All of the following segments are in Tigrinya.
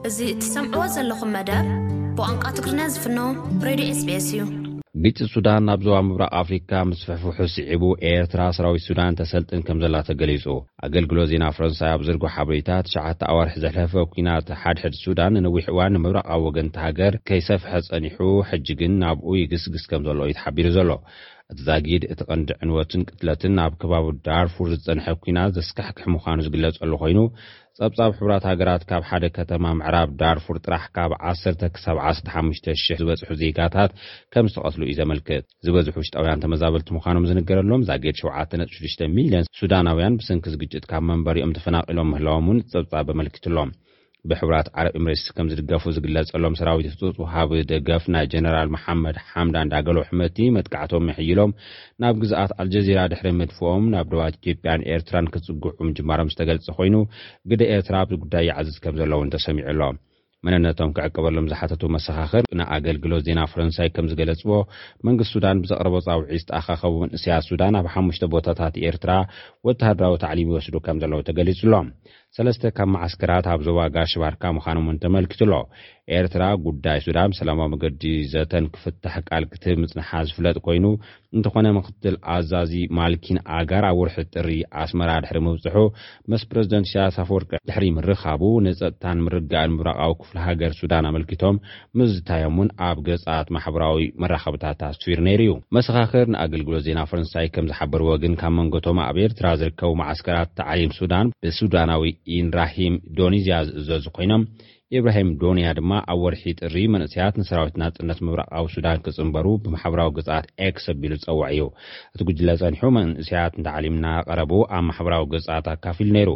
እዚ እትሰምዕዎ ዘለኹም መደብ ብቋንቋ ትግርኛ ዝፍኖ ሬድዮ ኤስቢኤስ እዩ። ግጭት ሱዳን ኣብ ዞባ ምብራቕ ኣፍሪካ ምስፍሕፍሑ ስዒቡ ኤርትራ ሰራዊት ሱዳን ተሰልጥን ከምዘላ ተገሊጹ። ኣገልግሎት ዜና ፈረንሳይ ኣብ ዘርግሖ ሓበሬታ፣ ትሽዓተ ኣዋርሕ ዘሕለፈ ኲናት ሓድሕድ ሱዳን ንነዊሕ እዋን ንምብራቓዊ ወገን እታ ሃገር ከይሰፍሐ ጸኒሑ ሕጂ ግን ናብኡ ይግስግስ ከምዘሎ እዩ ተሓቢሩ ዘሎ። እቲ ዛጊድ እቲ ቀንዲ ዕንወትን ቅትለትን ኣብ ከባቢ ዳርፉር ዝጸንሐ ኲናት ዘስካሕክሕ ምዃኑ ዝግለጸሉ ኮይኑ፣ ጸብጻብ ሕቡራት ሃገራት ካብ ሓደ ከተማ ምዕራብ ዳርፉር ጥራሕ ካብ ዓሰርተ ክሳብ ዓሰርተ ሓሙሽተ ሽሕ ዝበጽሑ ዜጋታት ከም ዝተቐትሉ እዩ ዘመልክት። ዝበዝሑ ውሽጣውያን ተመዛበልቲ ምዃኖም ዝንገረሎም ዛጊድ ሸውዓተ ነጥቢ ሽዱሽተ ሚልዮን ሱዳናውያን ብሰንኪ እዚ ግጭት ካብ መንበሪኦም ተፈናቒሎም ምህላዎም እውን እቲ ጸብጻብ ኣመልኪቱ'ሎ። ብሕቡራት ዓረብ ኤምሬትስ ከም ዝድገፉ ዝግለጸሎም ሰራዊት ህጹጽ ወሃቢ ደገፍ ናይ ጀነራል መሓመድ ሓምዳን ዳገሎ ሕመቲ መጥቃዕቶም የሕይሎም ናብ ግዝኣት ኣልጀዚራ ድሕሪ ምድፍኦም ናብ ደባት ኢትዮጵያን ኤርትራን ክጽግዑ ምጅማሮም ዝተገልጸ ኮይኑ ግደ ኤርትራ ኣብዚ ጉዳይ ይዓዝዝ ከም ዘሎ እውን ተሰሚዑ ኣሎ። መንነቶም ክዕቀበሎም ዝሓተቱ መሰኻኽር ንኣገልግሎት ዜና ፈረንሳይ ከም ዝገለጽዎ መንግስቲ ሱዳን ብዘቕረቦ ጻውዒት ዝተኣኻኸቡ መንእሰያት ሱዳን ኣብ ሓሙሽተ ቦታታት ኤርትራ ወተሃደራዊ ታዕሊም ይወስዱ ከም ዘለዉ ተገሊጹ ኣሎ። ሰለስተ ካብ መዓስከራት ኣብ ዞባ ጋሽ ባርካ ምዃኖም እውን ተመልኪቱ ኣሎ። ኤርትራ ጉዳይ ሱዳን ብሰላማዊ መገዲ ዘተን ክፍታሕ ቃል ክትህብ ምጽንሓ ዝፍለጥ ኮይኑ፣ እንተኾነ ምክትል ኣዛዚ ማልኪን ኣጋር ኣብ ወርሒ ጥሪ ኣስመራ ድሕሪ ምብጽሑ ምስ ፕረዚደንት ኢሳያስ ኣፈወርቂ ድሕሪ ምርኻቡ ንጸጥታን ምርግጋእን ምብራቓዊ ክፍለ ሃገር ሱዳን ኣመልኪቶም ምዝታዮም'ውን ኣብ ገጻት ማሕበራዊ መራኸብታት ኣስፊሩ ነይሩ'ዩ። መሰኻኽር ንኣገልግሎት ዜና ፈረንሳይ ከም ዝሓበርዎ ግን ካብ መንጎ'ቶም ኣብ ኤርትራ ዝርከቡ መዓስከራት ታዕሊም ሱዳን ብሱዳናዊ ኢንራሂም ዶኒዝያ ዝእዘዙ ኮይኖም ኢብራሂም ዶንያ ድማ ኣብ ወርሒ ጥሪ መንእሰያት ንሰራዊት ናጽነት ምብራቓዊ ሱዳን ክጽንበሩ ብማሕበራዊ ገጻት ኤክስ ኣቢሉ ዝጸውዐ'ዩ። እቲ ጉጅለ ጸኒሑ መንእሰያት ንታዕሊም እናቐረቡ ኣብ ማሕበራዊ ገጻት ኣካፊሉ ነይሩ።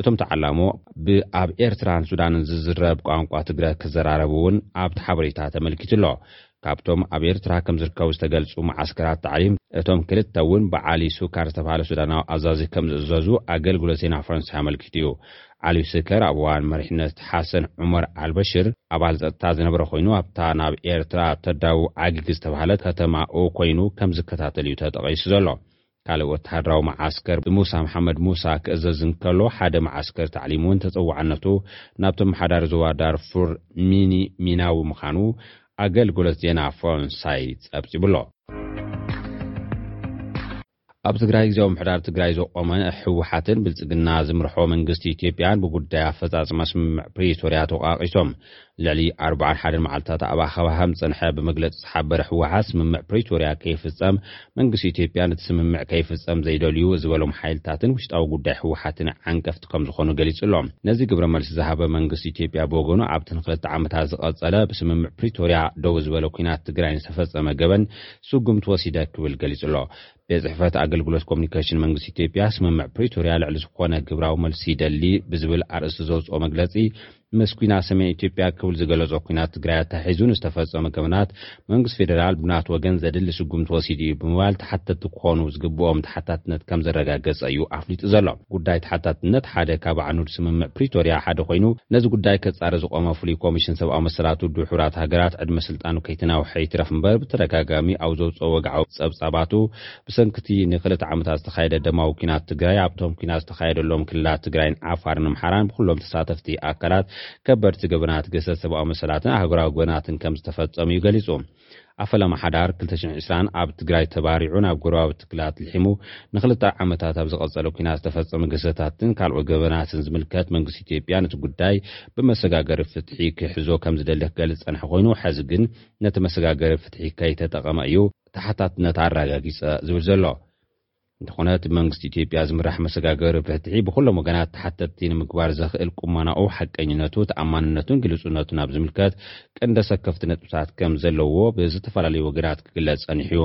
እቶም ተዓላሞ ብኣብ ኤርትራን ሱዳንን ዝዝረብ ቋንቋ ትግረ ክዘራረቡ እውን ኣብቲ ሓበሬታ ተመልኪቱ ኣሎ። ካብቶም ኣብ ኤርትራ ከም ዝርከቡ ዝተገልጹ መዓስከራት ታዕሊም እቶም ክልተ እውን ብዓሊ ሱካር ዝተባህለ ሱዳናዊ ኣዛዚ ከም ዝእዘዙ ኣገልግሎት ዜና ፈረንሳይ ኣመልኪቱ እዩ። ዓሊ ሱከር ኣብ እዋን መሪሕነት ሓሰን ዑመር ኣልበሽር ኣባል ጸጥታ ዝነበረ ኮይኑ ኣብታ ናብ ኤርትራ እተዳውብ ዓጊግ ዝተባህለት ከተማኡ ኮይኑ ከም ዝከታተል እዩ ተጠቒሱ ዘሎ። ካልእ ወተሃደራዊ መዓስከር ብሙሳ መሓመድ ሙሳ ክእዘዝ እንከሎ፣ ሓደ መዓስከር ታዕሊም እውን ተጸዋዕነቱ ናብ ተመሓዳሪ ዞባ ዳርፉር ሚኒ ሚናዊ ምዃኑ ኣገልግሎት ዜና ፈረንሳይ ጸብጺቡ ኣሎ። ኣብ ትግራይ ግዝያዊ ምምሕዳር ትግራይ ዘቖመ ህወሓትን ብልጽግና ዝምርሖ መንግስቲ ኢትዮጵያን ብጉዳይ ኣፈጻጽማ ስምምዕ ፕሪቶርያ ተወቓቒሶም። ልዕሊ ኣርብዓን ሓደን መዓልትታት ኣብ ኣኸባኻ ምጸንሐ ብመግለጺ ዝሓበረ ህወሓት ስምምዕ ፕሪቶርያ ከይፍጸም መንግስቲ ኢትዮጵያን እቲ ስምምዕ ከይፍጸም ዘይደልዩ ዝበሎም ሓይልታትን ውሽጣዊ ጉዳይ ህወሓትን ዓንቀፍቲ ከምዝኾኑ ገሊጹ ኣሎ። ነዚ ግብረ መልሲ ዝሃበ መንግስቲ ኢትዮጵያ ብወገኑ ኣብቲ ንክልተ ዓመታት ዝቐጸለ ብስምምዕ ፕሪቶርያ ደው ዝበለ ኲናት ትግራይ ንዝተፈጸመ ገበን ስጉምቲ ወሲደ ክብል ገሊጹ ኣሎ። ቤት ጽሕፈት ኣገልግሎት ኮሙኒኬሽን መንግስቲ ኢትዮጵያ ስምምዕ ፕሪቶርያ ልዕሊ ዝኾነ ግብራዊ መልሲ ይደሊ ብዝብል ኣርእስቲ ዘውጽኦ መግለጺ መስኲና ሰሜን ኢትዮጵያ ክብል ዝገለጾ ኲናት ትግራይ ኣተሓሒዙ ንዝተፈጸሙ ገበናት መንግስቲ ፌደራል ብናቱ ወገን ዘድሊ ስጉምቲ ወሲዱ እዩ ብምባል ተሓተትቲ ክኾኑ ዝግብኦም ተሓታትነት ከም ዘረጋገጸ እዩ ኣፍሊጡ ዘሎ። ጉዳይ ተሓታትነት ሓደ ካብ ኣዕኑድ ስምምዕ ፕሪቶርያ ሓደ ኮይኑ ነዚ ጉዳይ ከጻሪ ዝቖመ ፍሉይ ኮሚሽን ሰብኣዊ መሰላት ውድብ ሕቡራት ሃገራት ዕድመ ስልጣኑ ከይተናውሐ ይትረፍ እምበር ብተደጋጋሚ ኣብ ዘውጽኦ ወግዓዊ ጸብጻባቱ ብሰንኪ እቲ ንክልተ ዓመታት ዝተኻየደ ደማዊ ኲናት ትግራይ፣ ኣብቶም ኲናት ዝተኻየደሎም ክልላት ትግራይን ዓፋርን ኣምሓራን ብኹሎም ተሳተፍቲ ኣካላት ከበድቲ ገበናት ግህሰት ሰብኣዊ መሰላትን ኣህጉራዊ ገበናትን ከም ዝተፈጸሙ እዩ ገሊጹ። ኣብ ፈለማ ሓዳር ክልተ ሽሕ ዕስራን ኣብ ትግራይ ተባሪዑ ናብ ጎረባብቲ ክልላት ልሒሙ ንክልተ ዓመታት ኣብ ዝቐጸለ ኲናት ዝተፈጸመ ግህሰታትን ካልኦት ገበናትን ዝምልከት መንግስቲ ኢትዮጵያ ነቲ ጉዳይ ብመሰጋገሪ ፍትሒ ክሕዞ ከም ዝደሊ ክገልጽ ዝጸንሐ ኮይኑ፣ ሕዚ ግን ነቲ መሰጋገሪ ፍትሒ ከይተጠቐመ እዩ ተሓታትነት ኣራጋጊጸ ዝብል ዘሎ። እንተኾነ እቲ ብመንግስቲ ኢትዮጵያ ዝምራሕ መሰጋገሪ ፍትሒ ብኹሎም ወገናት ተሓተትቲ ንምግባር ዘኽእል ቁመናኡ፣ ሓቀኝነቱ፣ ተኣማንነቱን ግልጹነቱን ኣብ ዝምልከት ቀንደ ሰከፍቲ ነጥብታት ከም ዘለዎ ብዝተፈላለዩ ወገናት ክግለጽ ጸኒሑ እዩ።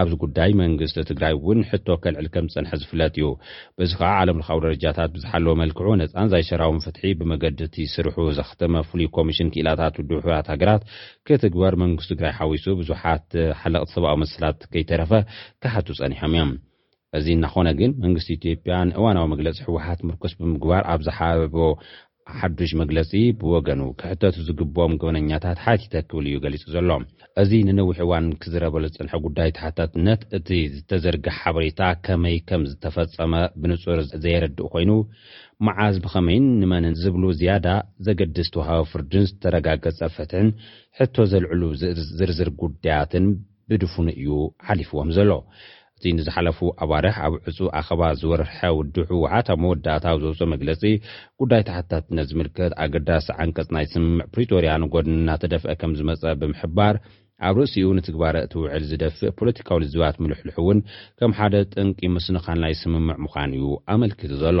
ኣብዚ ጉዳይ መንግስቲ ትግራይ እውን ሕቶ ከልዕል ከም ዝጸንሐ ዝፍለጥ እዩ። በዚ ከኣ ዓለምለኻዊ ደረጃታት ብዝሓለወ መልክዑ ነጻን ዛይሸራውን ፍትሒ ብመገዲ እቲ ስርሑ ዘኽተመ ፍሉይ ኮሚሽን ክኢላታት ውድብ ሕቡራት ሃገራት ክትግበር መንግስቱ ትግራይ ሓዊሱ ብዙሓት ሓለቕቲ ሰብኣዊ መሰላት ከይተረፈ ክሓቱ ፀኒሖም እዮም። እዚ እናኾነ ግን መንግስቲ ኢትዮጵያ ንእዋናዊ መግለፂ ህወሓት ምርኩስ ብምግባር ኣብ ዝሓበቦ ሓዱሽ መግለፂ ብወገኑ ክሕተቱ ዝግብኦም ገበነኛታት ሓቲተ ክብል እዩ ገሊፁ ዘሎ። እዚ ንነዊሕ እዋን ክዝረበሉ ዝፀንሐ ጉዳይ ተሓታትነት እቲ ዝተዘርገሐ ሓበሬታ ከመይ ከምዝተፈፀመ ብንፁር ዘየረድእ ኮይኑ፣ መዓዝ ብኸመይን ንመንን ዝብሉ ዝያዳ ዘገድስ ተወሃቢ ፍርድን ዝተረጋገጸ ፍትሕን ሕቶ ዘልዕሉ ዝርዝር ጉዳያትን ብድፉኑ እዩ ሓሊፍዎም ዘሎ። እቲ ንዝሓለፉ ኣዋርሕ ኣብ ዕጹው ኣኸባ ዝወርሐ ውድብ ህወሓት ኣብ መወዳእታ ኣብ ዘውጽኦ መግለጺ ጉዳይ ተሓታትነት ዝምልከት ኣገዳሲ ዓንቀጽ ናይ ስምምዕ ፕሪቶርያ ንጎድኒ እናተደፍኣ ከምዝመጸ ብምሕባር ኣብ ርእሲኡ ንትግባረ እቲ ውዕል ዝደፍእ ፖለቲካዊ ልዝባት ምልሕልሑ እውን ከም ሓደ ጠንቂ ምስንኻል ናይ ስምምዕ ምዃኑ እዩ ኣመልኪቱ ዘሎ።